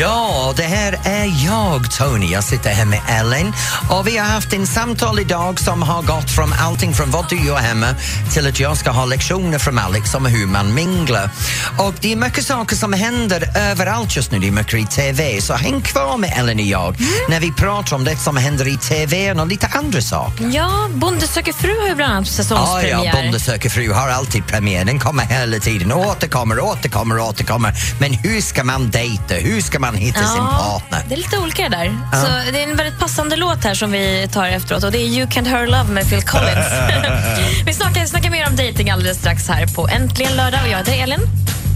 Ja, det här är jag, Tony. Jag sitter här med Ellen och vi har haft en samtal idag som har gått från allting från vad du gör hemma till att jag ska ha lektioner från Alex om hur man minglar. Och det är mycket saker som händer överallt just nu. Det är mycket i TV, så häng kvar med Ellen och jag Mm. när vi pratar om det som händer i TV och lite andra saker. Ja, Bonde söker fru har ju bland annat Ja, säsongspremiär. ja, Bonde söker fru har alltid premiär. Den kommer hela tiden. Återkommer, återkommer, återkommer. Men hur ska man dejta? Hur ska man hitta sin partner? Det är lite olika det där. Så det är en väldigt passande låt här som vi tar efteråt och det är You Can't Hurry Love med Phil Collins. vi snackar, snackar mer om dating alldeles strax här på Äntligen lördag och jag heter Elin.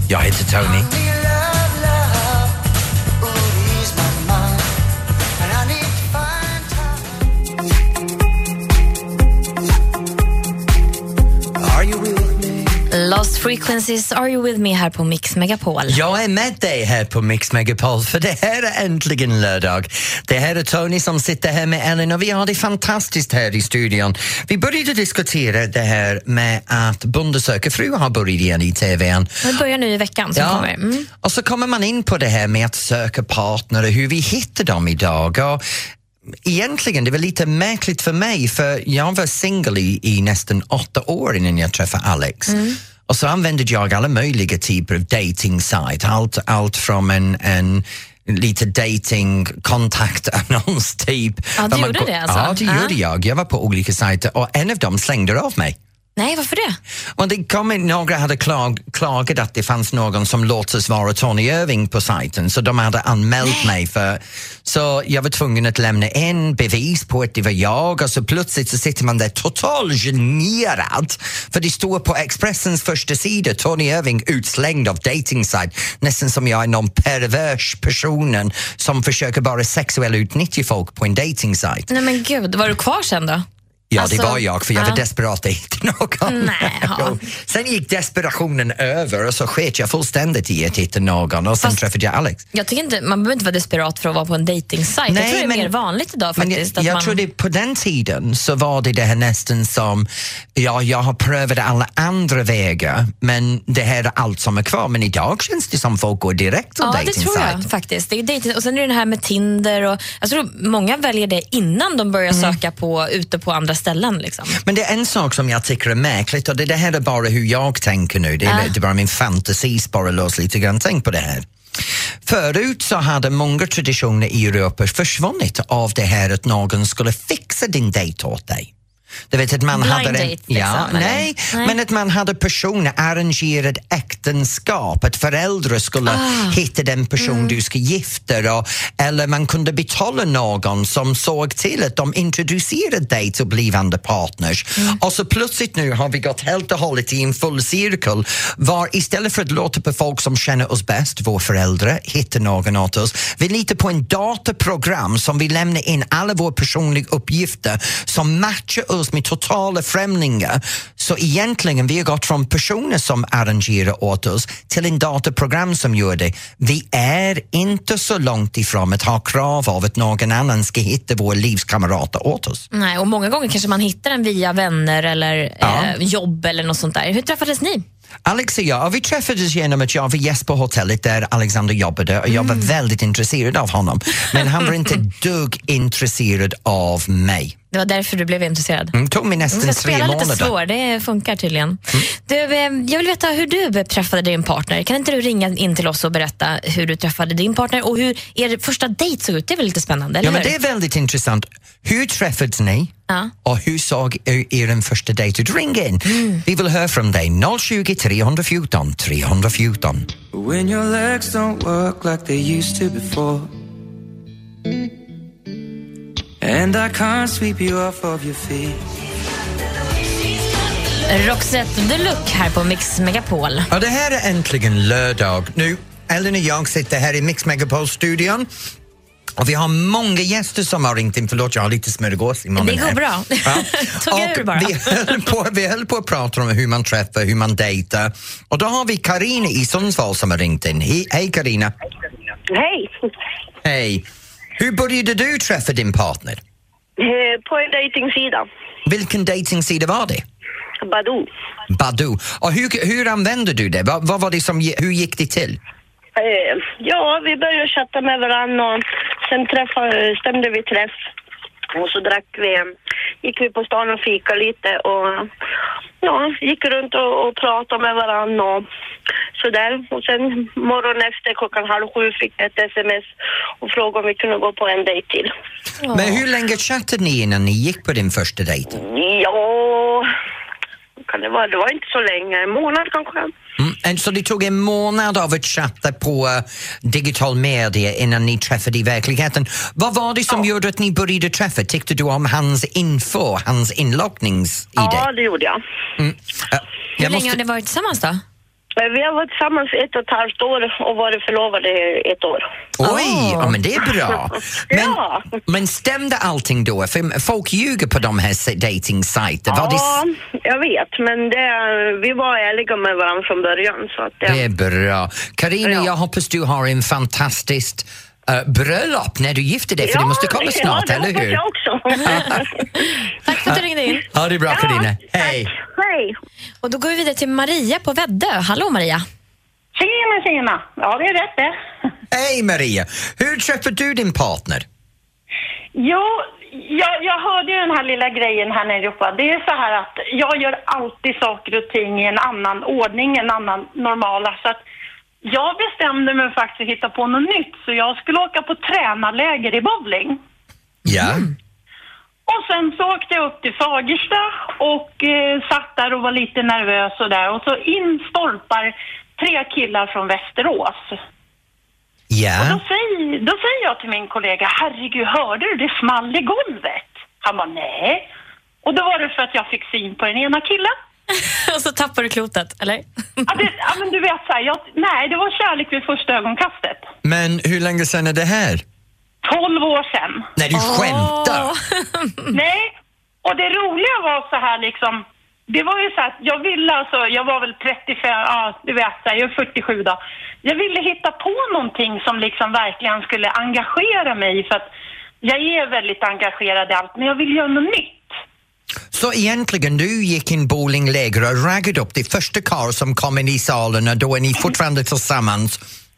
Jag heter Tony. Lost Frequencies, Are You With Me här på Mix Megapol. Jag är med dig här på Mix Megapol för det här är äntligen lördag. Det här är Tony som sitter här med Ellen och vi har det fantastiskt här i studion. Vi började diskutera det här med att Bonde söker fru har börjat igen i TVn. Det börjar nu i veckan som kommer. Mm. Och så kommer man in på det här med att söka partner och hur vi hittar dem idag. Och egentligen, det var lite märkligt för mig för jag var singel i, i nästan åtta år innan jag träffade Alex. Och så använde jag alla möjliga typer av dating site. Allt, allt från en, en lite dating kontaktannons typ. Ja, du gjorde det alltså? Ja, det gjorde jag. Jag var på olika sajter och en av dem slängde av mig. Nej, varför det? Och det kom några hade klag, klagat att det fanns någon som låtsas vara Tony Irving på sajten så de hade anmält mig för... Så jag var tvungen att lämna in bevis på att det var jag och så plötsligt så sitter man där totalt generad för det står på Expressens första sida Tony Irving utslängd av dating site nästan som jag är någon pervers personen som försöker bara sexuellt utnyttja folk på en dating site. Nej men gud, var du kvar sen då? Ja, Alltså, det var jag, för jag var ja. desperat efter någon. Nej, ja. Sen gick desperationen över och så sket jag fullständigt i att hitta någon och sen Fast- träffade jag Alex. Jag tycker inte, man behöver inte vara desperat för att vara på en dejtingsajt. Jag tror det är men- mer vanligt idag jag, faktiskt. att jag man... tror det på den tiden så var det det här nästan som, ja, jag har prövat alla andra vägar men det här är allt som är kvar. Men idag känns det som folk går direkt till Ja, det dating tror jag faktiskt. Det är dating, och sen är det det här med Tinder och jag tror många väljer det innan de börjar Mm. söka på, ute på andra ställen. Liksom. Men det är en sak som jag tycker är märkligt och det, det här är bara hur jag tänker nu. Det är, Ja. det är bara min fantasi spårar loss lite grann. Tänk på det här. Förut så hade många traditioner i Europa försvunnit av det här att någon skulle fixa din dejt åt dig. Du vet att man Blind hade en, date, liksom, ja, eller? nej, Nej. men att man hade personer arrangerade äktenskap, att föräldrar skulle Ah. hitta den person Mm. du ska gifta dig och, eller man kunde betala någon som såg till att de introducerade dig till blivande partners. Mm. Och så plötsligt nu har vi gått helt och hållet i en full cirkel var istället för att låta på folk som känner oss bäst, våra föräldrar, hitta någon åt oss, vi litar på en dataprogram som vi lämnar in alla våra personliga uppgifter som matchar oss med totala främlingar. Så egentligen vi har gått från personer som arrangerar åt oss till en dataprogram som gör det. Vi är inte så långt ifrån att ha krav av att någon annan ska hitta våra livskamrater åt oss. Nej, och många gånger kanske man hittar den via vänner eller Ja. eh, jobb eller något sånt där. Hur träffades ni? Alex och jag, vi träffades genom att jag var gäst på hotellet där Alexander jobbade och jag var väldigt intresserad av honom. Men han var inte dugg intresserad av mig. Det var därför du blev intresserad. Det tog mig Du nästan ska tre spela lite månader. svår, det funkar tydligen. Du, eh, jag vill veta hur du träffade din partner. Kan inte du ringa in till oss och berätta hur du träffade din partner och hur er första dejt såg ut? Det är väl lite spännande, eller Ja, men det är väldigt intressant. Hur träffades ni? Ja. Och hur såg er, er första dejt ut? Ring in! Mm. Vi vill höra från dig. 020 314 314. When your legs don't work like they used to before. And I can't sweep you off of your feet. Roxette Deluxe här på Mix Megapol. Ja, det här är äntligen lördag. Nu, Ellen och jag sitter här i Mix Megapol-studion och vi har många gäster som har ringt in. Förlåt, jag har lite smörgås i munnen Det går här. bra. Ja. Tugga ur bara. Vi höll, på, vi höll på att prata om hur man träffar, hur man dejtar. Och då har vi Karina i Sundsvall som har ringt in. He, hej Karina. Hej! Hej. Hur började du träffa din partner? Eh, På en dejtingsida. Vilken dejtingsida var det? Badoo. Badoo. Och hur, hur använder du det? Vad, vad var det som, hur gick det till? Eh, ja, vi började chatta med varandra och sen träffade, stämde vi träff. Och så drack vi, gick vi på stan och fika lite och ja, gick runt och, och pratade med varandra och sådär. Och sen morgonen efter klockan halv sju fick jag ett sms och frågade om vi kunde gå på en dejt till. Men hur länge chattade ni innan ni gick på din första dejt? Ja, kan det vara? Det var inte så länge, en månad kanske. Mm. en- Så det tog en månad av att chatta på uh, digital media innan ni träffade i verkligheten. Vad var det som gjorde att ni började träffa? Tyckte du om hans info, hans inloggningsid? Ja, det gjorde jag. Uh, Hur jag länge måste- har ni varit tillsammans då? Eh, Vi har varit tillsammans ett och ett halvt år och varit förlovade ett år. Oj, ja, men det är bra. Men, Ja. men stämde allting då? För folk ljuger på de här dating-sajterna. Var Ja, det, jag vet, men det, vi var ärliga med varandra från början. Så att det, det är bra. Karina, Ja. jag hoppas du har en fantastiskt uh, bröllop när du gifter dig, för det måste komma snart, ja, det eller hoppas hur? jag också. Tack för att du ringde in. Ha det bra, Karina. Hej! Hej! Och då går vi vidare till Maria på Väddö. Hallå Maria. Tjena, tjena! Ja, det är rätt det. Hej Maria! Hur träffade du din partner? Jo, jag, jag hörde ju den här lilla grejen här nere uppe. Det är så här att jag gör alltid saker och ting i en annan ordning, en annan normala. Så att jag bestämde mig faktiskt att hitta på något nytt. Så jag skulle åka på tränarläger i bowling. Ja. Och sen så åkte jag upp till Fagersta och eh, satt där och var lite nervös och där. Och så in stolpar tre killar från Västerås. Och Ja. då säger, då säger jag till min kollega, herregud, hörde du? Det small i golvet. Han bara, nej. Och då var det för att jag fick syn på den ena killen. Och så tappar du klotet, eller? Ja, det, ja men du vet så här, jag, nej, det var kärlek vid första ögonkastet. Men hur länge sedan är det här? 12 år sedan. Nej, du skämtar! Nej, och det roliga var så här liksom, det var ju så att jag ville alltså, jag var väl 35, ja du vet, så här, jag är 47 då. Jag ville hitta på någonting som liksom verkligen skulle engagera mig för att jag är väldigt engagerad i allt, men jag vill göra något nytt. Så egentligen, du gick in bowlingläger och raggade upp det första karl som kom in i salen och då är ni fortfarande tillsammans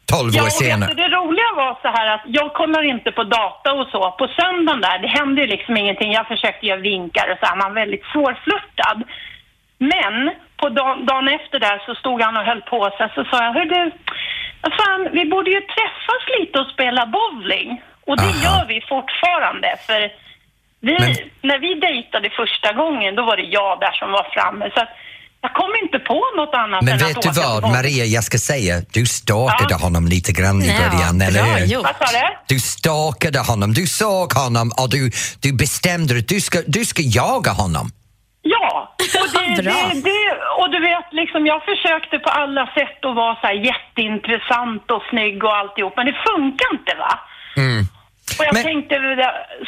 12 Ja, år vet senare. du, det roliga var så här att jag kollar inte på data och så. På söndagen där, det hände ju liksom ingenting. Jag försökte göra vinkar och så här, man var väldigt svårflörtad. Men på dagen, dagen efter där så stod han och höll på sig så sa jag, hör du, fan, vi borde ju träffas lite och spela bowling. Och det Aha. gör vi fortfarande för vi, Men- när vi dejtade första gången då var det jag där som var framme. Så att jag kom inte på något annat Men än vet att du på vad, bowling. Maria, jag ska säga, du stalkade Ja. honom lite grann i början, ja, eller hur? Vad sa du? Du stalkade honom, du såg honom och du, du bestämde att du ska, du ska jaga honom. Ja, och, det, det, det, och du vet, liksom, jag försökte på alla sätt att vara så här jätteintressant och snygg och alltihop, men det funkar inte va? Och jag Men- tänkte,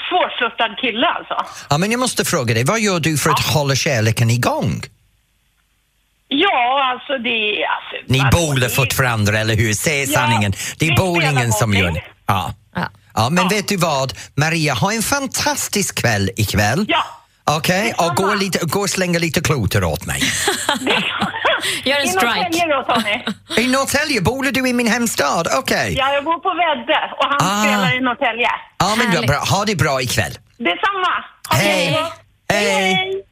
svårflörtad kille alltså. Ja, men jag måste fråga dig, vad gör du för att hålla kärleken igång? Ja, alltså det. Alltså, Ni vadå, bowlar det- fortfarande, eller hur? Säg Ja, sanningen. Det är bowlingen som gör det. Ja. Ja. Ja, men vet du vad? Maria, ha en fantastisk kväll ikväll. Ja. Okej, och gå, lite, gå och slänga lite kloter åt mig. Gör en I strike. Norrtälje då, Tony. I Norrtälje, bor du i min hemstad? Okej. Ja, jag bor på Väddö och han Ah. spelar i Norrtälje. Ja, men Härligt. bra. Ha det bra ikväll. Detsamma. Hej. Hej.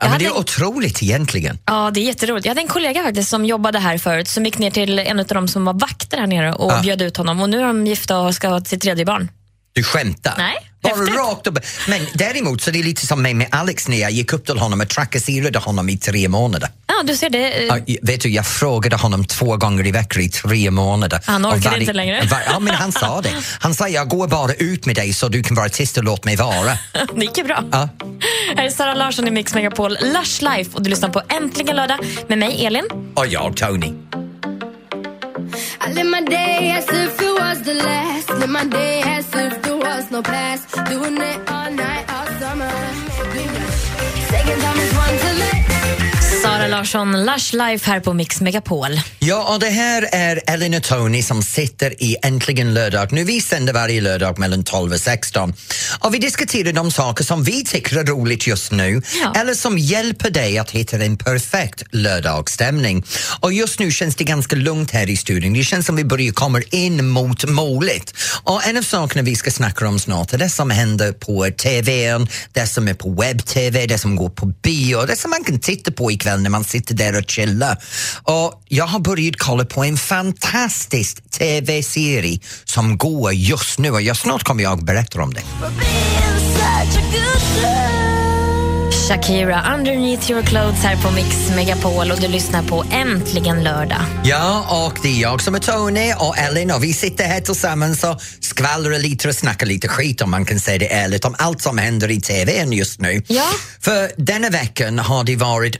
Ja, men det är otroligt egentligen. Ja, det är jätteroligt. Jag hade en kollega faktiskt som jobbade här förut som gick ner till en av dem som var vakter här nere och Ah. bjöd ut honom. Och nu är de gifta och ska ha sitt tredje barn. Du skämtar? Nej, Bara häftigt. rakt upp. Men däremot så är det lite som mig med Alex när jag gick upp till honom och trakasserade honom i tre månader. Ja, du ser det. Ja, vet du, jag frågade honom två gånger i veckan i tre månader. Han orkar varje- inte längre. var- ja, men han sa det. Han sa, jag går bara ut med dig så du kan vara tyst och låt mig vara. Det gick ju bra. Ja. Här är Sara Larsson i Mix Megapol, Lush Life och du lyssnar på Äntligen lördag med mig Elin. Och jag, Tony. I live my day as if it was the last. Live my day as if there was no past. Doing it all night, all summer. Second time is one. Sara Larsson, Lush Life här på Mix Megapol. Ja, och det här är Ellen och Tony som sitter i Äntligen lördag. Nu vi sänder varje lördag mellan 12 och 16. Och vi diskuterar de saker som vi tycker är roligt just nu Ja. eller som hjälper dig att hitta en perfekt lördagsstämning. Och just nu känns det ganska lugnt här i studion. Det känns som vi börjar komma in mot målet. Och en av sakerna vi ska snacka om snart är det som händer på TVn, det som är på webb-TV, det som går på bio, det som man kan titta på ikväll när man sitter där och chillar. Och jag har börjat kolla på en fantastisk TV-serie som går just nu och jag, snart kommer jag berätta om det. Shakira, Underneath your clothes här på Mix Megapol och du lyssnar på Äntligen lördag. Ja, och det är jag som är Tony och Ellen och vi sitter här tillsammans och skvallrar lite och snackar lite skit om man kan säga det ärligt om allt som händer i TVn just nu. Ja. För denna veckan har det varit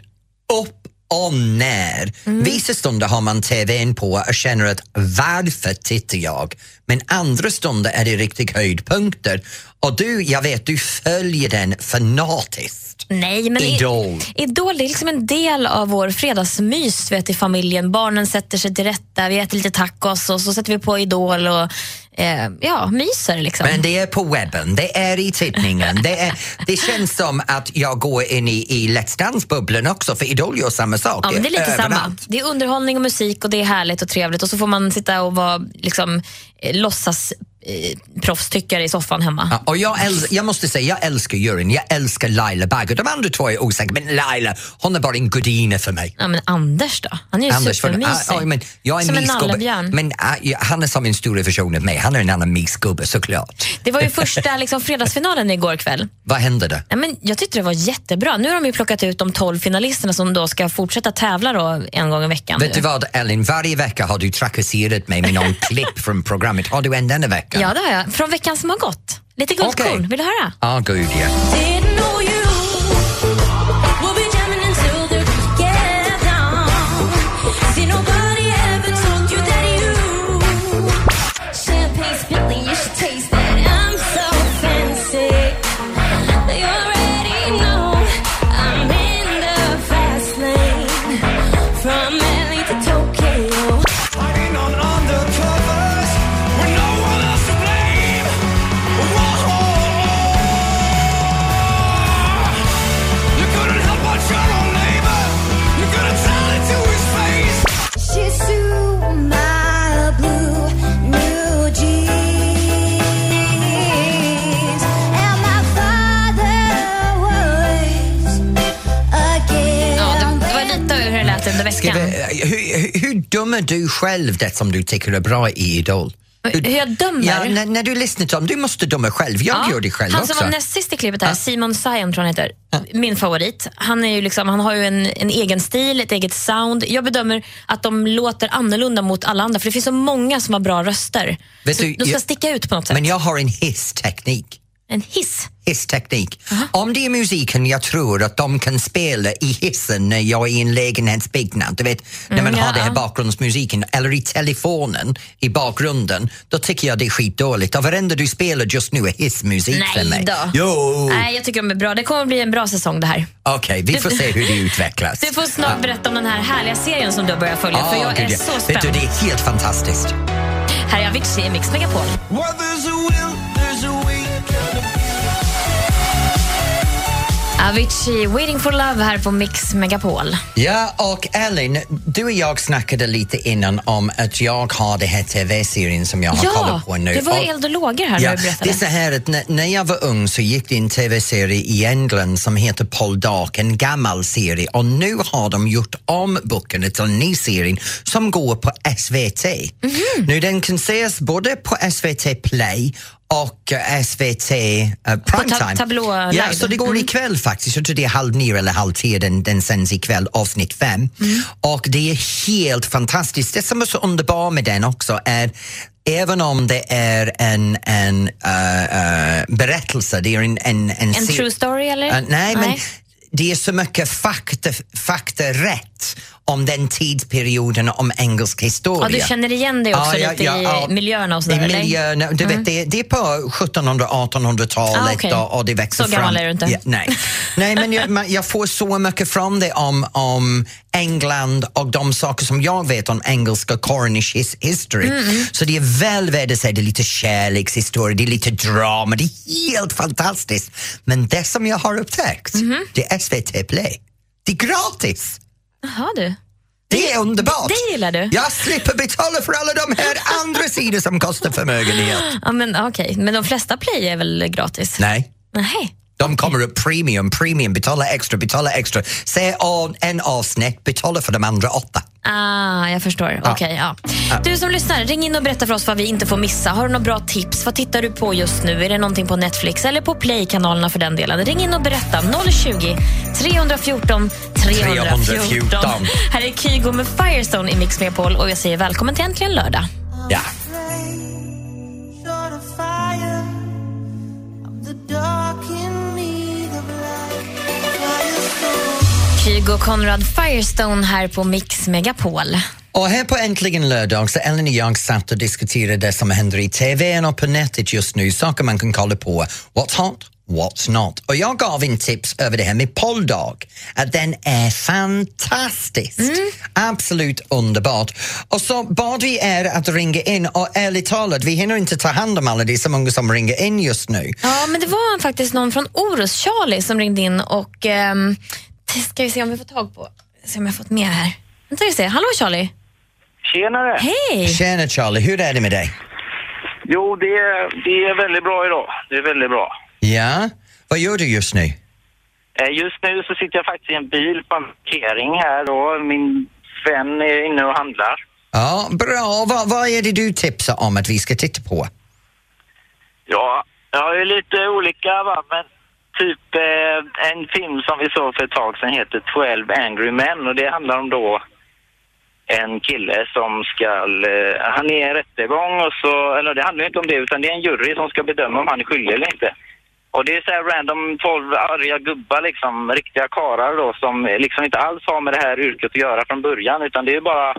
upp och ner. Vissa stunder har man TVn på och känner att varför tittar jag? Men andra stunder är det riktigt höjdpunkter. Och du, jag vet, du följer den fanatiskt. Nej, men Idol. Idol det är liksom en del av vår fredagsmys vet, i familjen. Barnen sätter sig till rätta, vi äter lite tacos och så sätter vi på Idol och eh, ja, myser. Liksom. Men det är på webben, det är i tidningen. Det, är, det känns som att jag går in i, i Let's Dance-bubblan också för Idol gör samma sak. Ja, men det är lite överallt. samma. Det är underhållning och musik och det är härligt och trevligt och så får man sitta och vara liksom, eh, låtsas proffstyckare i soffan hemma. Ja, och jag, äl- jag måste säga, jag älskar juryn, jag älskar Laila Bagge. De andra två är osäkra, men Laila, hon är bara en gudinna för mig. Ja, men Anders då? Han är ju Anders, supermysig. ah, men jag är Som en nallebjörn. Men ja, han är som en stor version av mig, han är en annan mysgubbe såklart. Det var ju första liksom, fredagsfinalen igår kväll. Vad hände där? Ja, men jag tyckte det var jättebra. Nu har de ju plockat ut de 12 finalisterna som då ska fortsätta tävla då en gång i veckan. Vet nu. du vad Ellen, varje vecka har du trakasserat mig med någon klipp från programmet. Har du en denna vecka? Ja, det har jag. Från veckan som har gått. Lite guldkorn. Okej. Vill du höra? Ja, ah, gud ja. From under veckan. vi, hur, hur, hur dömer du själv det som du tycker är bra i Idol? Hur jag dömer? Ja, när, när du lyssnar till dem, du måste döma själv. Jag Ja, gör det själv han också. som var näst sist i klippet här, Simon Sion tror han heter. Min favorit. Han, är ju liksom, han har ju en, en egen stil, ett eget sound. Jag bedömer att de låter annorlunda mot alla andra för det finns så många som har bra röster. Vet så du, de ska jag- sticka ut på något sätt. Men jag har en hissteknik. En hiss. Hissteknik. Om det är musiken jag tror att de kan spela i hissen när jag är i en lägenhetsbyggnad, du vet när man Mm, har ja. det här bakgrundsmusiken, eller i telefonen i bakgrunden, då tycker jag det är skitdåligt. Och varenda du spelar just nu är hissmusik för Nej mig. då. Jo! Nej, jag tycker de är bra. Det kommer bli en bra säsong det här. Okej, vi får se hur det utvecklas. Du får snart berätta om den här härliga serien som du har börjat följa för Ah, jag gud, är ja. så Vet spänd. du, det är helt fantastiskt. Här är Avicii i Mix Megapol. Well, Avicii, Waiting for Love här på Mix Megapol. Ja, och Ellen, du och jag snackade lite innan om att jag har den här TV-serien som jag har Ja, kollat på nu. det var Och- eld och lågor här Ja, när du det är berättade. så här att när, när jag var ung så gick det en TV-serie i England som heter Paul Dark, en gammal serie och nu har de gjort om boken till en ny serie som går på SVT. Mhm. Nu den kan ses både på SVT Play och eh, SVT uh, Primetime. tablå ja, live. så det går ikväll faktiskt. Jag tror det är halv nio eller halv tio den, den sänds ikväll, avsnitt fem. Mm. Och det är helt fantastiskt. Det som är så underbart med den också är Även om det är en, en uh, uh, berättelse, det är en... En, en, En true story eller? Uh, nej, men Nej. det är så mycket fakta, fakta rätt om den tidsperioden om engelsk historia. Ja, du känner igen det också Ja, lite ja, ja, i miljöerna och sådär, I? Mm. miljöerna, du vet, det, det är på 1700-1800-talet Ah, okej. och, och det växer Så fram. gammal är du inte. Nej. nej, men jag, jag får så mycket från det om, om England och de saker som jag vet om engelska Cornish his, history. Mm, Så det är väl värt att säga, det är lite kärlekshistoria, det är lite drama, det är helt fantastiskt. Men det som jag har upptäckt, Mhm. det är SVT Play. Det är gratis! Jaha du. Det är underbart! det gillar du. Jag slipper betala för alla de här andra sidor som kostar förmögenhet. Ja, men okej. Men de flesta play är väl gratis? Nej. Nej. De kommer upp premium, premium, betala extra, betala extra. Se en avsnitt, betala för de andra åtta. Ah, jag förstår. Okej, ja. Du som lyssnar, ring in och berätta för oss vad vi inte får missa. Har du några bra tips? Vad tittar du på just nu? Är det någonting på Netflix eller på Play-kanalerna för den delen? Ring in och berätta. 020 314 314. 314. Här är Kygo med Firestone i Mix Megapol och jag säger välkommen till Äntligen lördag. Ja. Kygo Konrad Firestone här på Mix Megapol. Och här på Äntligen lördag så Ellen och jag satt och diskuterade det som händer i TV och på nätet just nu, saker man kan kolla på. What's hot? What's not? Och jag gav en tips över det här med polldag, att den är fantastisk. Absolut underbart. Och så bad vi er att ringa in och ärligt talat, vi hinner inte ta hand om alla, det är så många som ringer in just nu. Ja, men det var faktiskt någon från Orust, Charlie, som ringde in och ehm, det ska vi se om vi får tag på. Se om jag har fått med här. Vänta vi se. Hallå Charlie. Tjenare! Hej! Tjena Charlie, hur är det med dig? Jo, det är, det är väldigt bra idag. Det är väldigt bra. Ja, vad gör du just nu? Eh, Just nu så sitter jag faktiskt i en bil på en parkering här då. Min vän är inne och handlar. Ja, bra. Vad, vad är det du tipsar om att vi ska titta på? Ja, jag har ju lite olika va, men typ eh, en film som vi såg för ett tag sedan heter 12 Angry Men och det handlar om då en kille som ska, eh, han är i en rättegång och så, eller det handlar inte om det utan det är en jury som ska bedöma om han är skyldig eller inte. Och det är så här random 12 arga gubbar liksom, riktiga karar då som liksom inte alls har med det här yrket att göra från början utan det är bara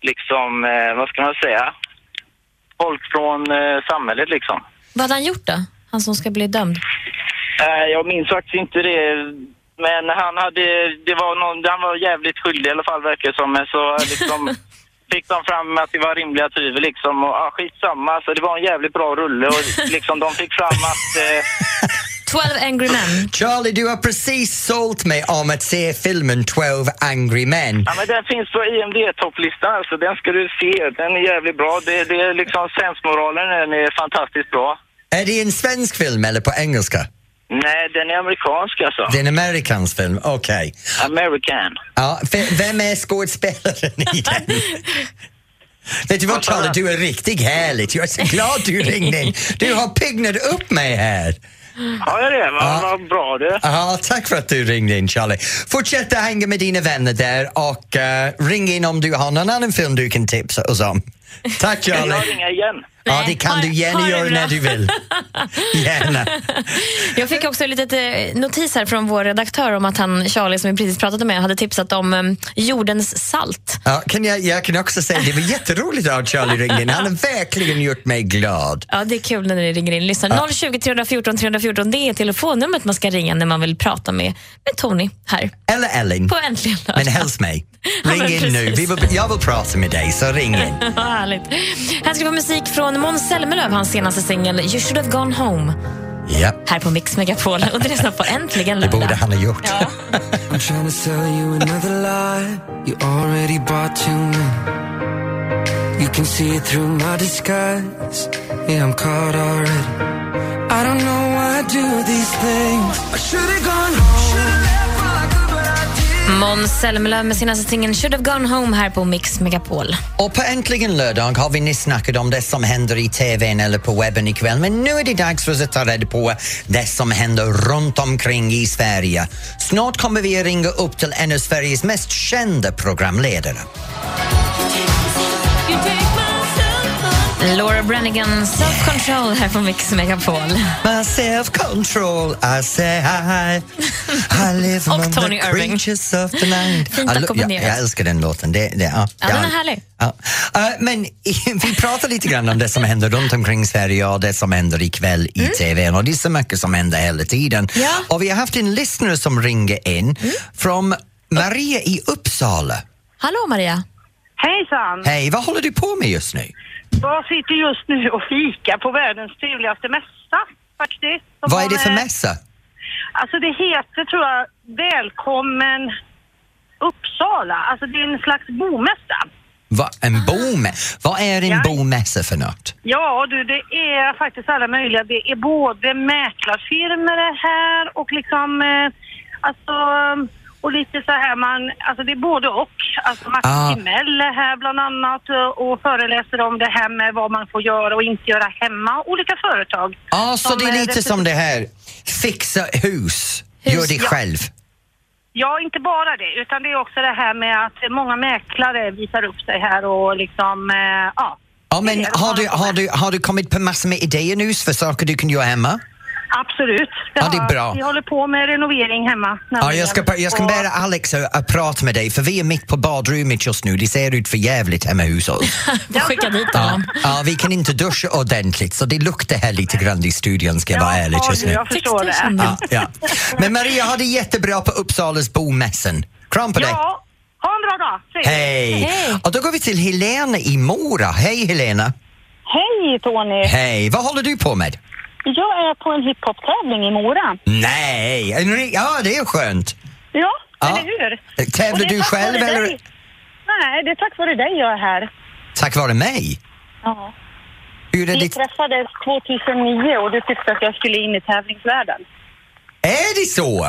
liksom, eh, vad ska man säga, folk från eh, samhället liksom. Vad hade han gjort då? Han som ska bli dömd? Eh, jag minns faktiskt inte det. Men han hade, det var någon, han var jävligt skyldig i alla fall verkar det som. Så liksom fick de fram att det var rimliga tvivel liksom. Och ah, skitsamma, så det var en jävligt bra rulle och liksom de fick fram att eh, 12 Angry Men. Charlie, du har precis sålt mig om att se filmen 12 Angry Men. ja men den finns på IMD-topplistan alltså. Den ska du se. Den är jävligt bra. Det, det är liksom sensmoralen den är fantastiskt bra. Är det en svensk film eller på engelska? Nej, den är amerikansk alltså. Det är en amerikansk film, okej. American. Ja, vem är skådespelaren i den? Vet du vad Charlie, du är riktigt härligt. Jag är så glad du ringde in. Du har piggnat upp mig här. Ja, det är det. Vad Ja. vad bra du. Ja, tack för att du ringde in Charlie. Fortsätt att hänga med dina vänner där och eh, ring in om du har någon annan film du kan tipsa oss om. Tack Jag Charlie. ringer igen. Ja, det kan ha- du gärna göra när du vill. Gärna. Jag fick också lite eh, notis här från vår redaktör om att han, Charlie, som vi precis pratade med, hade tipsat om um, jordens salt. Ja, kan jag, jag kan också säga det var jätteroligt att Charlie ringde in. Han har verkligen gjort mig glad. Ja, det är kul när ni ringer in. Lyssna. 020 314 314, det är telefonnumret man ska ringa när man vill prata med, med Tony här Eller Ellen. på Äntligen. Men helst mig. Ja, Ring men in nu. vill, jag vill prata med dig, så ring in. Ja, härligt. Här ska vi få musik från Måns Zelmerlöw, hans senaste singel You should have gone home. Ja, Här på Mix Megapol. Och det lyssnar på Äntligen det lördag. borde han ha gjort. I'm Måns Zelmerlöw med senaste singeln Should have gone home här på Mix Megapol. Och på Äntligen lördag har vi nyss snackat om det som händer i TVn eller på webben ikväll. Men nu är det dags för oss att ta reda på det som händer runt omkring i Sverige. Snart kommer vi att ringa upp till en av Sveriges mest kända programledare. Laura Brannigan, Self Control här på Mix Megapol. My self-control, I say hi. I live among Tony the Irving. creatures of the night. Fint Ja, jag, älskar den låten. Det, det, ja, Ja, den är härlig. Ja. Eh, men vi pratar lite grann om det som händer runt omkring Sverige och det som händer ikväll i TV och det är så mycket som händer hela tiden. Mm. Ja. Mm. Och vi har haft en lyssnare som ringer in från Maria i Uppsala. Hallå Maria. Hejsan! Hej, vad håller du på med just nu? Jag sitter just nu och fikar på världens trevligaste mässa faktiskt. Vad är det för med- mässa? Alltså det heter tror jag Välkommen Uppsala. Alltså det är en slags bomässa. Va, en bome. Vad är en Ja. bomässa för något? Ja du, det är faktiskt alla möjliga. Det är både mäklarfirmor är här och liksom eh, alltså och lite så här man, alltså det är både och. Alltså Martin Ah. Timell är här bland annat och- föreläser om det här med vad man får göra och inte göra hemma. Olika företag. Ja, så som, det är eh, lite representerar- som det här, fixa hus, gör det ja. själv. Ja, inte bara det, utan det är också det här med att många mäklare visar upp sig här och liksom, eh, ja. Ja, men är har du, har, du, har du kommit på massor med idéer nu för saker du kan göra hemma? Absolut. Ja, det är har- bra. Vi håller på med renovering hemma. Ja, jag ska, jag ska be Alex att att prata med dig för vi är mitt på badrummet just nu. Det ser ut för jävligt hemma hos oss. Får skicka dit Ja, honom. ja, vi kan inte duscha ordentligt så det luktar här lite grann i studion ska jag vara ärlig Ja, just nu. jag förstår det. Ja, ja. Men Maria, ha det jättebra på Uppsalas bomässan. Kram på dig. Ja, ha en bra dag. Hej! Hej. Och då går vi till Helena i Mora. Hej Helena! Hej Tony! Hej! Vad håller du på med? Jag är på en hiphop-tävling i Mora. Nej! Ja, det är skönt. Ja, Ja. eller hur? Tävlar du själv eller dig. Nej, det är tack vare dig jag är här. tack vare mig? Ja. Hur är Vi det? träffades 2009 och du tyckte att jag skulle in i tävlingsvärlden. Är det så?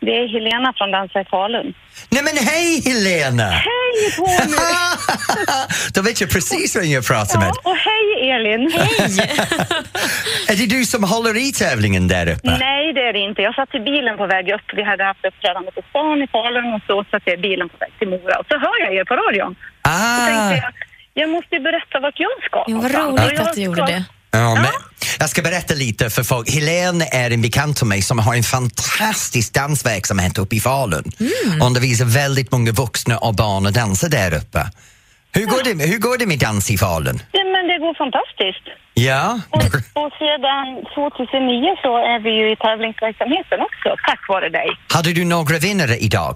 Det är Helena från Dansa i Falun. Nej men hej Helena! Hej Tony! Då vet jag precis vem jag pratar med. Ja, och hej Elin! Hej! Är det du som håller i tävlingen där uppe? Nej, det är det inte. Jag satt i bilen på väg upp. Vi hade haft uppträdande på stan i Falun och så satt jag i bilen på väg till Mora. Och så hör jag er på radion. Då tänkte Ah, jag, jag måste ju berätta vart jag ska Jo, vad roligt jag att du gjorde ska- det. ja, men jag ska berätta lite för folk. Helene är en bekant till mig som har en fantastisk dansverksamhet uppe i Falun. Mm. Och det visar väldigt många vuxna och barn och dansa där uppe. Hur går, det, hur går det med dans i Falun? Ja, men det går fantastiskt. Ja? Och, och sedan 2009 så är vi ju i tävlingsverksamheten också, tack vare dig. Hade du några vinnare idag?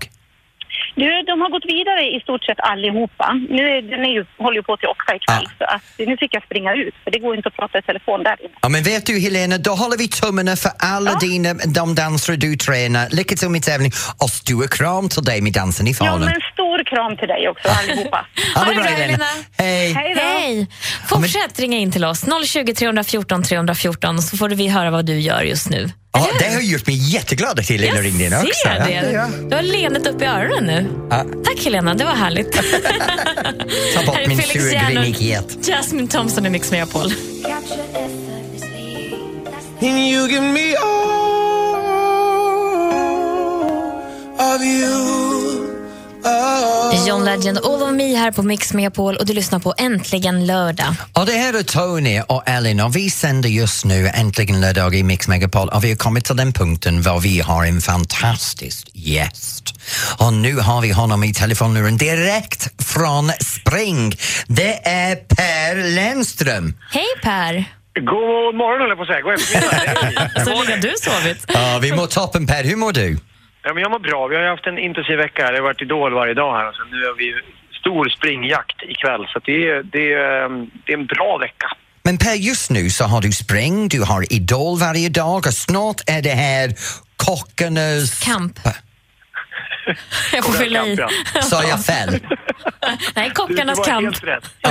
Du, de har gått vidare i stort sett allihopa. Nu är, den är ju, håller ju på till åtta ikväll, Ah. så att, nu fick jag springa ut, för det går inte att prata i telefon där inne. Ja, men vet du Helena, då håller vi tummarna för alla dina, de dansare du tränar. Lycka till med tävling och stor kram till dig med dansen i Ja, Falun. men stor kram till dig också, allihopa. Ha det bra, Helena. Hej! Hej! Hej! Fortsätt ringa in till oss. 020 314 314 så får vi höra vad du gör just nu. Ja, det har gjort mig jätteglad att Helena Jag ringde in också. ser det. Ja. Du har leendet upp i öronen nu. Ja. Tack Helena, det var härligt. Ta bort är min surgrinighet. Jasmine Thompson i Mix Megapol. John Legend, All of Me här på Mix Megapol och du lyssnar på Äntligen lördag. Och det här är Tony och Ellen och vi sänder just nu Äntligen lördag i Mix Megapol och vi har kommit till den punkten var vi har en fantastisk gäst. Och nu har vi honom i telefonluren direkt från Spring. Det är Per Lennström. Hej Per! God morgon höll jag på att säga. God eftermiddag. Så länge du sovit? Ja, vi mår toppen Per, hur mår du? Ja, men jag mår bra. Vi har haft en intensiv vecka här. Det har varit Idol varje dag här och sen nu har vi stor springjakt ikväll. Så det, är, det, är, ehm, det är en bra vecka. Men Per, just nu så har du Spring, du har Idol varje dag och snart är det här kockarnas... Kamp. Jag får fylla i. Sa jag fel? Nej, kockarnas kamp.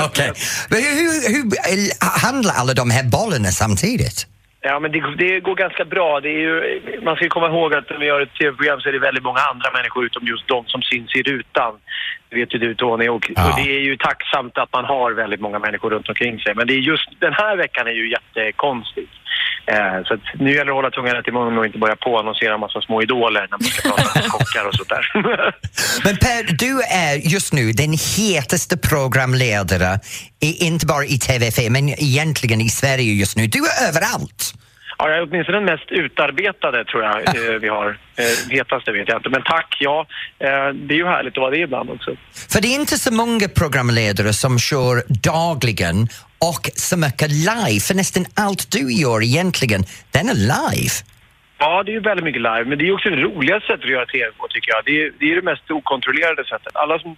Okej. Men hur, hur, hur handlar alla de här bollarna samtidigt? Ja, men det, det går ganska bra. Det är ju, man ska komma ihåg att när vi gör ett tv-program så är det väldigt många andra människor utom just de som syns i rutan. Det vet ju du Tony. Och, Ja. och det är ju tacksamt att man har väldigt många människor runt omkring sig. Men det är just den här veckan är ju jättekonstigt. Eh, så nu gäller det att hålla tungan rätt i munnen och inte börja påannonsera en massa små idoler när man ska prata om kockar och sånt där. Men Per, du är just nu den hetaste programledare, i, inte bara i TV4 men egentligen i Sverige just nu. Du är överallt! Ja, jag är åtminstone den mest utarbetade tror jag eh, vi har. Eh, hetaste vet jag inte, men tack, ja. Eh, det är ju härligt att vara det ibland också. För det är inte så många programledare som kör dagligen och så mycket live, för nästan allt du gör egentligen, den är live. Ja, det är ju väldigt mycket live, men det är också det roligaste sättet att göra TV på tycker jag. Det är, det är det mest okontrollerade sättet. Alla som,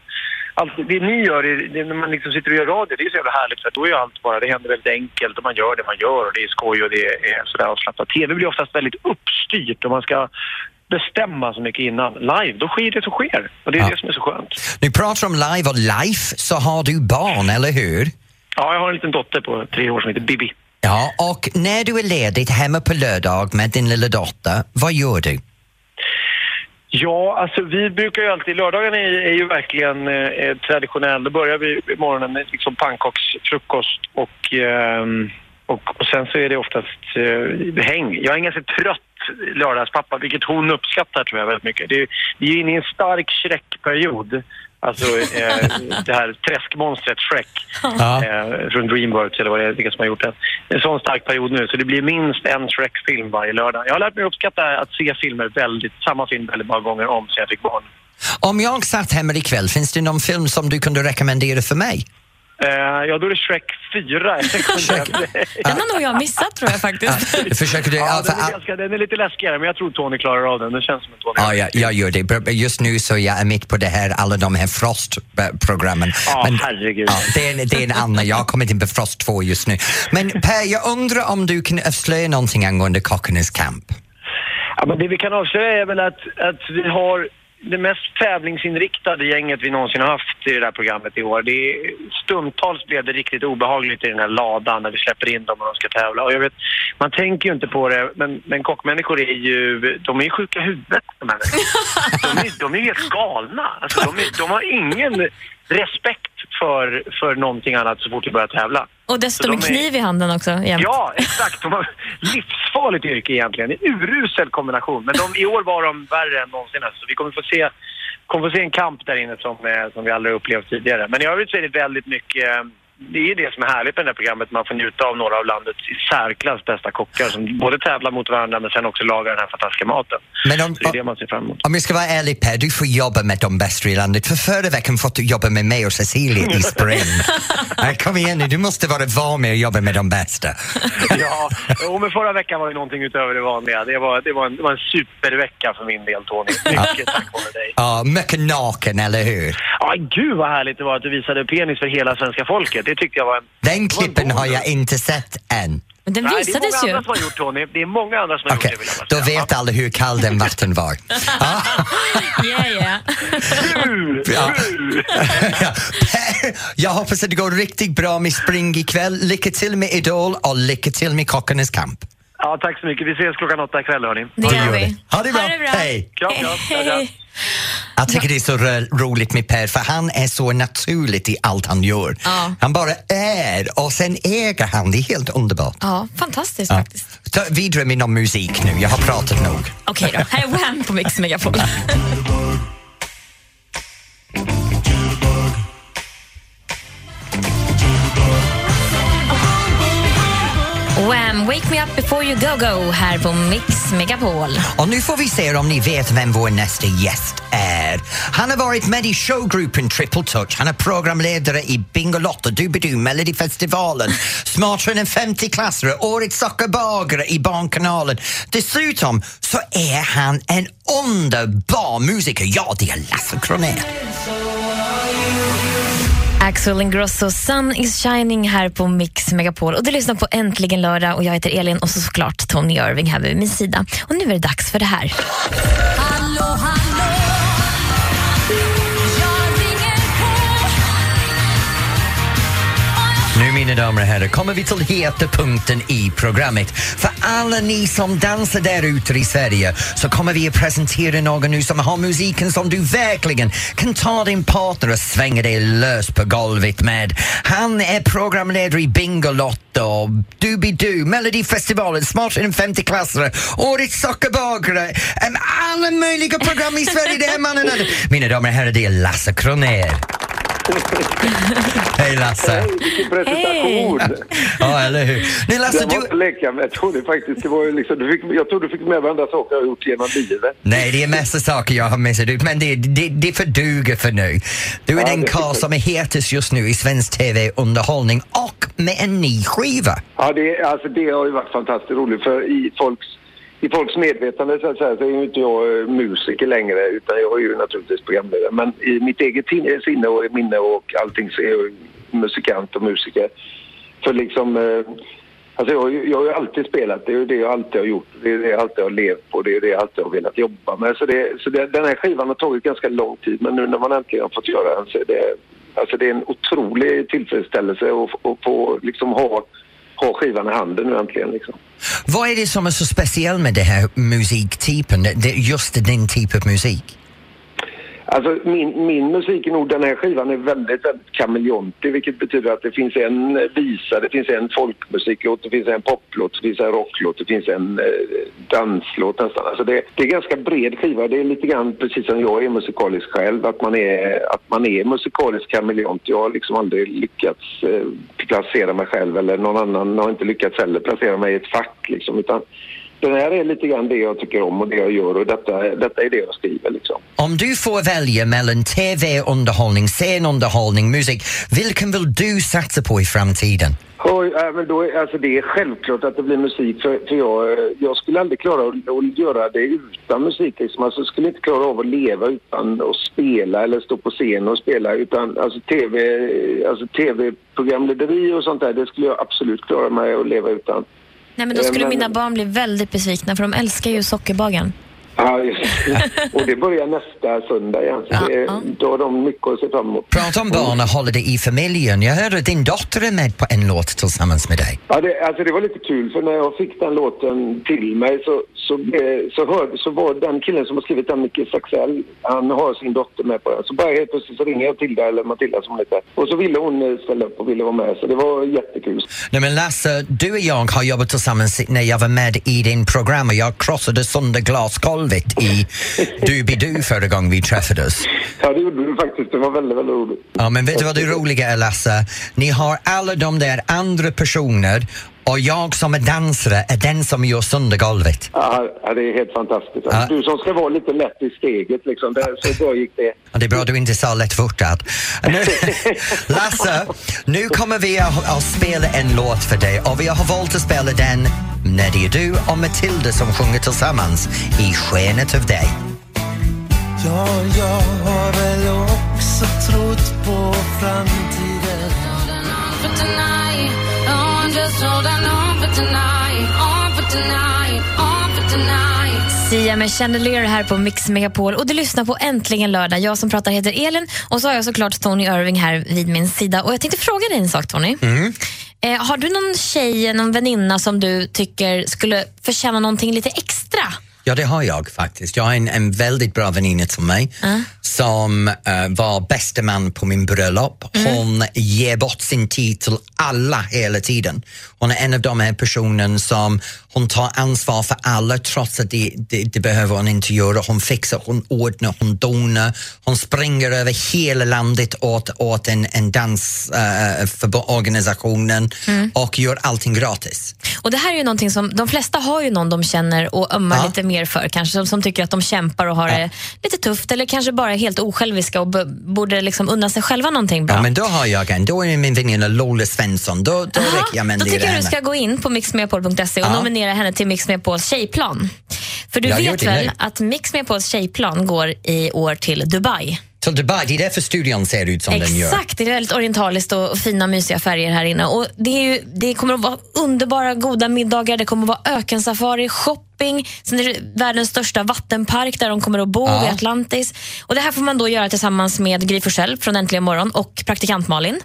allt, det ni gör, är, det, när man liksom sitter och gör radio, det är så jävla härligt för då är allt bara, det händer väldigt enkelt och man gör det man gör och det är skoj och det är sådär avslappnat. TV blir oftast väldigt uppstyrt och man ska bestämma så mycket innan. Live, då sker det som sker och det är det som är så skönt. Nu pratar om live och life, så har du barn, eller hur? Ja, jag har en liten dotter på tre år som heter Bibi. Ja, och när du är ledig hemma på lördag med din lilla dotter, vad gör du? Ja, alltså vi brukar ju alltid, lördagen är, är ju verkligen eh, traditionell. Då börjar vi i morgonen med liksom pannkaksfrukost och, ehm, och, och sen så är det oftast eh, häng. Jag är en ganska trött lördagspappa, vilket hon uppskattar tror jag väldigt mycket. Det är, vi är inne i en stark Shrek-period. Alltså eh, det här träskmonstret Shrek Ja. eh, från Dreamworks eller vad det är, vilka som har gjort den. En sån stark period nu så det blir minst en Shrek-film varje lördag. Jag har lärt mig uppskatta att se filmer väldigt, samma film väldigt många gånger om sen jag fick barn. Om jag satt hemma ikväll, finns det någon film som du kunde rekommendera för mig? Eh, ja, då är det Shrek 4. Den har nog jag missat tror jag faktiskt. Försöker du... Ja, den, är ganska, den är lite läskigare, men jag tror Tony klarar av den. Den känns som en Tony. Ja, jag, jag gör det. Just nu så jag är mitt på det här, alla de här Frost-programmen. Ja, herregud. Ja, det, är, en- det är en annan. Jag har kommit in på Frost 2 just nu. Men Per, jag undrar om du kan avslöja någonting angående Kockarnas kamp? Ja, men det vi kan avslöja är väl att, att vi har det mest tävlingsinriktade gänget vi någonsin har haft i det här programmet i år. Det är, stundtals blev det riktigt obehagligt i den här ladan när vi släpper in dem och de ska tävla. Och jag vet, man tänker ju inte på det, men, men kockmänniskor är ju, de är ju sjuka i huvudet. De, här. de, är, de är helt galna. Alltså, de, är, de har ingen respekt för, för någonting annat så fort vi börjar tävla. Och dessutom en de är- kniv i handen också jämt. Ja, exakt. De har livsfarligt yrke egentligen. En urusel kombination. Men de, i år var de värre än någonsin. Så vi kommer få se, kommer få se en kamp där inne som, eh, som vi aldrig upplevt tidigare. Men i övrigt så är det väldigt mycket... Det är det som är härligt med det här programmet. Man får njuta av några av landets i särklass bästa kockar som både tävlar mot varandra men sen också lagar den här fantastiska maten. Men om, Så det är det man ser fram emot. om jag ska vara ärlig Per, du får jobba med de bästa i landet. För förra veckan fått du jobba med mig och Cecilia i Spring. Kom igen nu, du måste vara van med att jobba med de bästa. Ja, och men förra veckan var ju någonting utöver det vanliga. Det var, det var, en, det var en supervecka för min del, Tony. Mycket tack vare dig. Ja, mycket naken, eller hur? Ja, gud vad härligt det var att du visade penis för hela svenska folket. Det tyckte jag var en... Den klippen har jag inte sett än. Men den Nej, det är visades många ju. andra som har gjort Tony. Det är många andra som har Okej, gjort det vill jag då vet alla hur kall den vatten var. Yeah, yeah. Kul! Ja. Kul! Ja, Per, jag hoppas att det går riktigt bra med spring ikväll. Lycka till med Idol och lycka till med Kockarnas kamp. Ja, tack så mycket. Vi ses klockan åtta ikväll hörni. Det gör vi. Ha det bra. Ha det bra. Hej. Kram, kram. Hej. Jag tycker det är så ro- roligt med Per för han är så naturligt i allt han gör. Ja. Han bara är och sen äger han. Det är helt underbart. Ja, fantastiskt Ja. faktiskt. Ta vidare med någon musik nu, jag har pratat nog. Okej då, här är Wham på Mix Megapol. Wake me up before you go go här på Mix Megapol. Och nu får vi se om ni vet vem vår nästa gäst är. Han har varit med i showgruppen Triple Touch, han är programledare i Bingolotto, Doobidoo, Melodifestivalen, Smartare än en 50-klassare, Årets sockerbagare i Barnkanalen. Dessutom så är han en underbar musiker. Ja, det är Lasse Kronér. Axel Ingrosso, Sun is shining här på Mix Megapol. Och du lyssnar på Äntligen lördag och jag heter Elin och så såklart Tony Irving här vid min sida. Och nu är det dags för det här. Mina damer och herrar kommer vi till heta punkten i programmet. För alla ni som dansar där ute i Sverige så kommer vi att presentera någon nu som har musiken som du verkligen kan ta din partner och svänga dig lös på golvet med. Han är programledare i Bingolotto, Doobidoo, Melodifestivalen, Smartare än 50-klassare, Årets sockerbagare, alla möjliga program i Sverige. Det är mannen. Mina damer och herrar, det är Lasse Kronér. Hej Lasse! Hej, vilken presentation! Ja, eller hur? Nej, Lasse, den var du... inte leka med. Jag trodde faktiskt det var liksom, du fick, jag trodde du fick med varandra saker jag har gjort genom livet. Nej, det är massa saker jag har missat ut, men det, det, det får duga för nu. Du är Ja, den det- karl som är hetast just nu i svensk TV-underhållning och med en ny skiva. Ja, det, alltså, det har ju varit fantastiskt roligt för i folks, i folks medvetande så, att säga, så är ju inte jag eh, musiker längre utan jag är ju naturligtvis programledare. Men i mitt eget eh, sinne och minne och allting så är jag musikant och musiker. För liksom, eh, alltså jag, har ju- jag har ju alltid spelat, det är ju det jag alltid har gjort. Det är det jag alltid har levt på, det är det jag alltid har velat jobba med. Så, det, så det, den här skivan har tagit ganska lång tid men nu när man äntligen har fått göra den så är det, alltså det är en otrolig tillfredsställelse att, att få liksom ha, ha skivan i handen nu äntligen liksom. Vad är det som är så speciellt med den här musiktypen, just den typen av musik? Alltså min, min musik är nog, den här skivan är väldigt, väldigt kameleontig vilket betyder att det finns en eh, visa, det finns en folkmusiklåt, det finns en poplåt, det finns en rocklåt, det finns en eh, danslåt nästan. Alltså det, det är ganska bred skiva, det är lite grann precis som jag är musikalisk själv, att man är, att man är musikalisk kameleont. Jag har liksom aldrig lyckats eh, placera mig själv eller någon annan har inte lyckats heller placera mig i ett fack liksom, utan den här är lite grann det jag tycker om och det jag gör och detta, detta är det jag skriver liksom. Om du får välja mellan TV-underhållning, scenunderhållning, musik, vilken vill du satsa på i framtiden? Oj, äh, men då, är- alltså det är självklart att det blir musik för, för jag, eh, jag skulle aldrig klara att, att göra det utan musik. Liksom. Alltså, jag skulle inte klara av att leva utan att spela eller stå på scen och spela. Utan alltså, TV, alltså, TV-programlederi och sånt där, det skulle jag absolut klara mig att leva utan. Nej, men då Eh, skulle men- mina barn bli väldigt besvikna för de älskar ju sockerbagaren. Ja, just och det börjar nästa söndag igen. Så det, då har de mycket att se fram emot. Prata om barn och det i familjen. Jag hörde att din dotter är med på en låt tillsammans med dig. Ja, det, alltså det var lite kul för när jag fick den låten till mig så, så, så, hörde, så var den killen som har skrivit den, Micke Saxell, han har sin dotter med på den. Så bara helt plötsligt så ringer jag Tilda, eller Matilda som hon heter. Och så ville hon eh, ställa upp och ville vara med, så det var jättekul. Nej men Lasse, du och jag har jobbat tillsammans när jag var med i din program och jag krossade sönder glasgolvet i Doobidoo förra gången vi träffades. Ja, det gjorde du faktiskt. Det var väldigt, väldigt roligt. Ja, men vet du vad det roliga är Lasse? Ni har alla de där andra personer och jag som är dansare är den som gör sönder golvet. Ja, ja, det är helt fantastiskt. Alltså, Du som ska vara lite lätt i steget, liksom. Det, så bra gick det. Ja, det är bra att du inte sa lättfotad. Nu, Lasse, nu kommer vi att, att spela en låt för dig och vi har valt att spela den när det är du och Matilda som sjunger tillsammans i Skenet av dig. Ja, jag har väl också trott på framtiden Sia med Chandelier här på Mix Megapol och du lyssnar på Äntligen lördag. Jag som pratar heter Elin och så har jag såklart Tony Irving här vid min sida. Och jag tänkte fråga dig en sak Tony. Eh, har du någon tjej, någon väninna som du tycker skulle förtjäna någonting lite extra? Ja, det har jag faktiskt. Jag har en, en väldigt bra väninna till mig som eh, var bästa man på min bröllop. Hon ger bort sin tid till alla hela tiden. Hon är en av de här personerna som hon tar ansvar för alla trots att det, det, det behöver hon inte göra. Hon fixar, hon ordnar, hon donar. Hon springer över hela landet åt, åt en, en dansorganisationen och gör allting gratis. Och Det här är ju någonting som de flesta har ju någon de känner och ömmar lite mer för kanske som, som tycker att de kämpar och har det lite tufft eller kanske bara helt osjälviska och borde liksom unna sig själva någonting bra. Ja, men då har jag en. Då är min väninna Lola Svensson. Då, då räcker jag med Då tycker jag du ska gå in på mixmegapol.se och Ja. nominera henne till Mix Megapols tjejplan. För du Jag vet väl nu. att Mix Megapols tjejplan går i år till Dubai? Till Dubai, det är därför studion ser ut som den gör. Exakt, det är väldigt orientaliskt och fina mysiga färger här inne. Och det, är ju, det kommer att vara underbara goda middagar, det kommer att vara ökensafari, shopping, sen är det världens största vattenpark där de kommer att bo, Ja. vid Atlantis. Och det här får man då göra tillsammans med Gry Forssell från Äntligen morgon och praktikant Malin.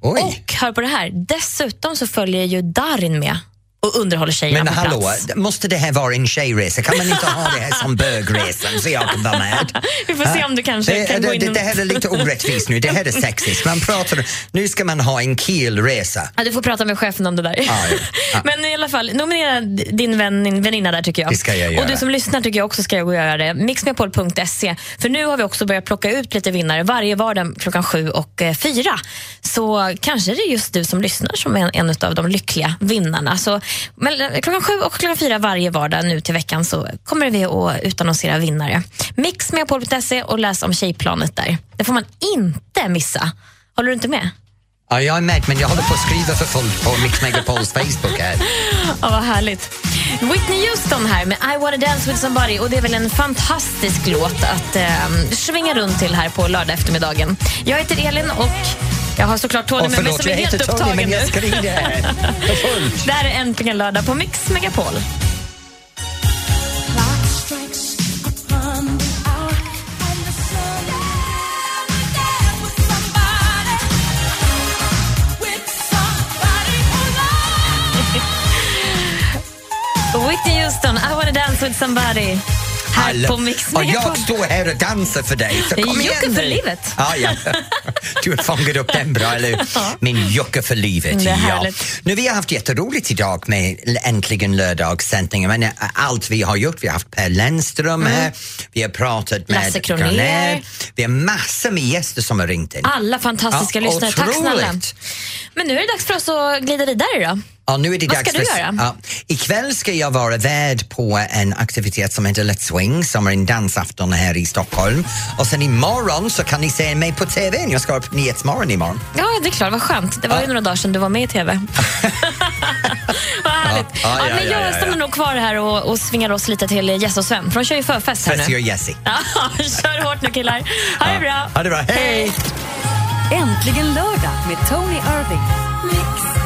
Och hör på det här, dessutom så följer ju Darin med och underhåller tjejerna Men på hallå, plats. måste det här vara en tjejresa? Kan man inte ha det här som bögresan så jag kan vara med? Vi får se om du kanske det, kan det, gå in det, här är lite orättvist nu, det här är sexiskt. Man pratar, nu ska man ha en killresa. Ja, du får prata med chefen om det där. Ja, ja. Men i alla fall, nominera din vän, väninna där tycker jag. Det ska jag göra. Och du som lyssnar tycker jag också ska och göra det. Mixmepol.se. För nu har vi också börjat plocka ut lite vinnare varje vardag klockan sju och eh, fyra. Så kanske det är just du som lyssnar som är en, en av de lyckliga vinnarna. Så mellan, klockan sju och klockan fyra varje vardag nu till veckan så kommer vi att utannonsera vinnare. Mixmepol.se och läs om tjejplanet där. Det får man inte missa. Håller du inte med? Ja, jag är med, men jag håller på att skriva för fullt på Mix Megapols Facebook här. Ja, vad härligt. Whitney Houston här med I wanna dance with somebody. Och Det är väl en fantastisk låt att eh, svinga runt till här på lördag eftermiddagen. Jag heter Elin och jag har såklart Tony Åh, med mig som är helt heter Tony, upptagen men jag för fullt. Det här är äntligen lördag på Mix Megapol. Whitney Houston, I wanna dance with somebody. Här på Mix och jag står här och dansar för dig. Så kom igen Jocke för livet. Ja, ja. Du har fångat upp den bra, eller? Min Jocke för livet. Ja. Nu, vi har haft jätteroligt idag med Äntligen lördagssändningen. Men, äh, allt vi har gjort, vi har haft Per Lennström här, vi har pratat med Mm. Lasse Kronér. Vi har massor med gäster som har ringt in. Alla fantastiska Ja, lyssnare. Tack snälla. otroligt. Men nu är det dags för oss att glida vidare då. Ja, nu är det Vad dags ska du för, göra? Ja, ikväll ska jag vara värd på en aktivitet som heter Let's Swing som är en dansafton här i Stockholm. Och sen imorgon så kan ni se mig på TV. Jag ska vara på Nyhetsmorgon imorgon. Ja, det är klart. Vad skönt. Det var ju några dagar sedan du var med i TV. Vad härligt. Ja, Ja, ja, men ja, jag ja, ja. stannar nog kvar här och, och svingar oss lite till Jess och Sven, för de kör ju förfest här nu. Jessie. Ja, kör hårt nu killar. Ha det bra. Ha det bra. Hej! Äntligen lördag med Tony Irving. Ett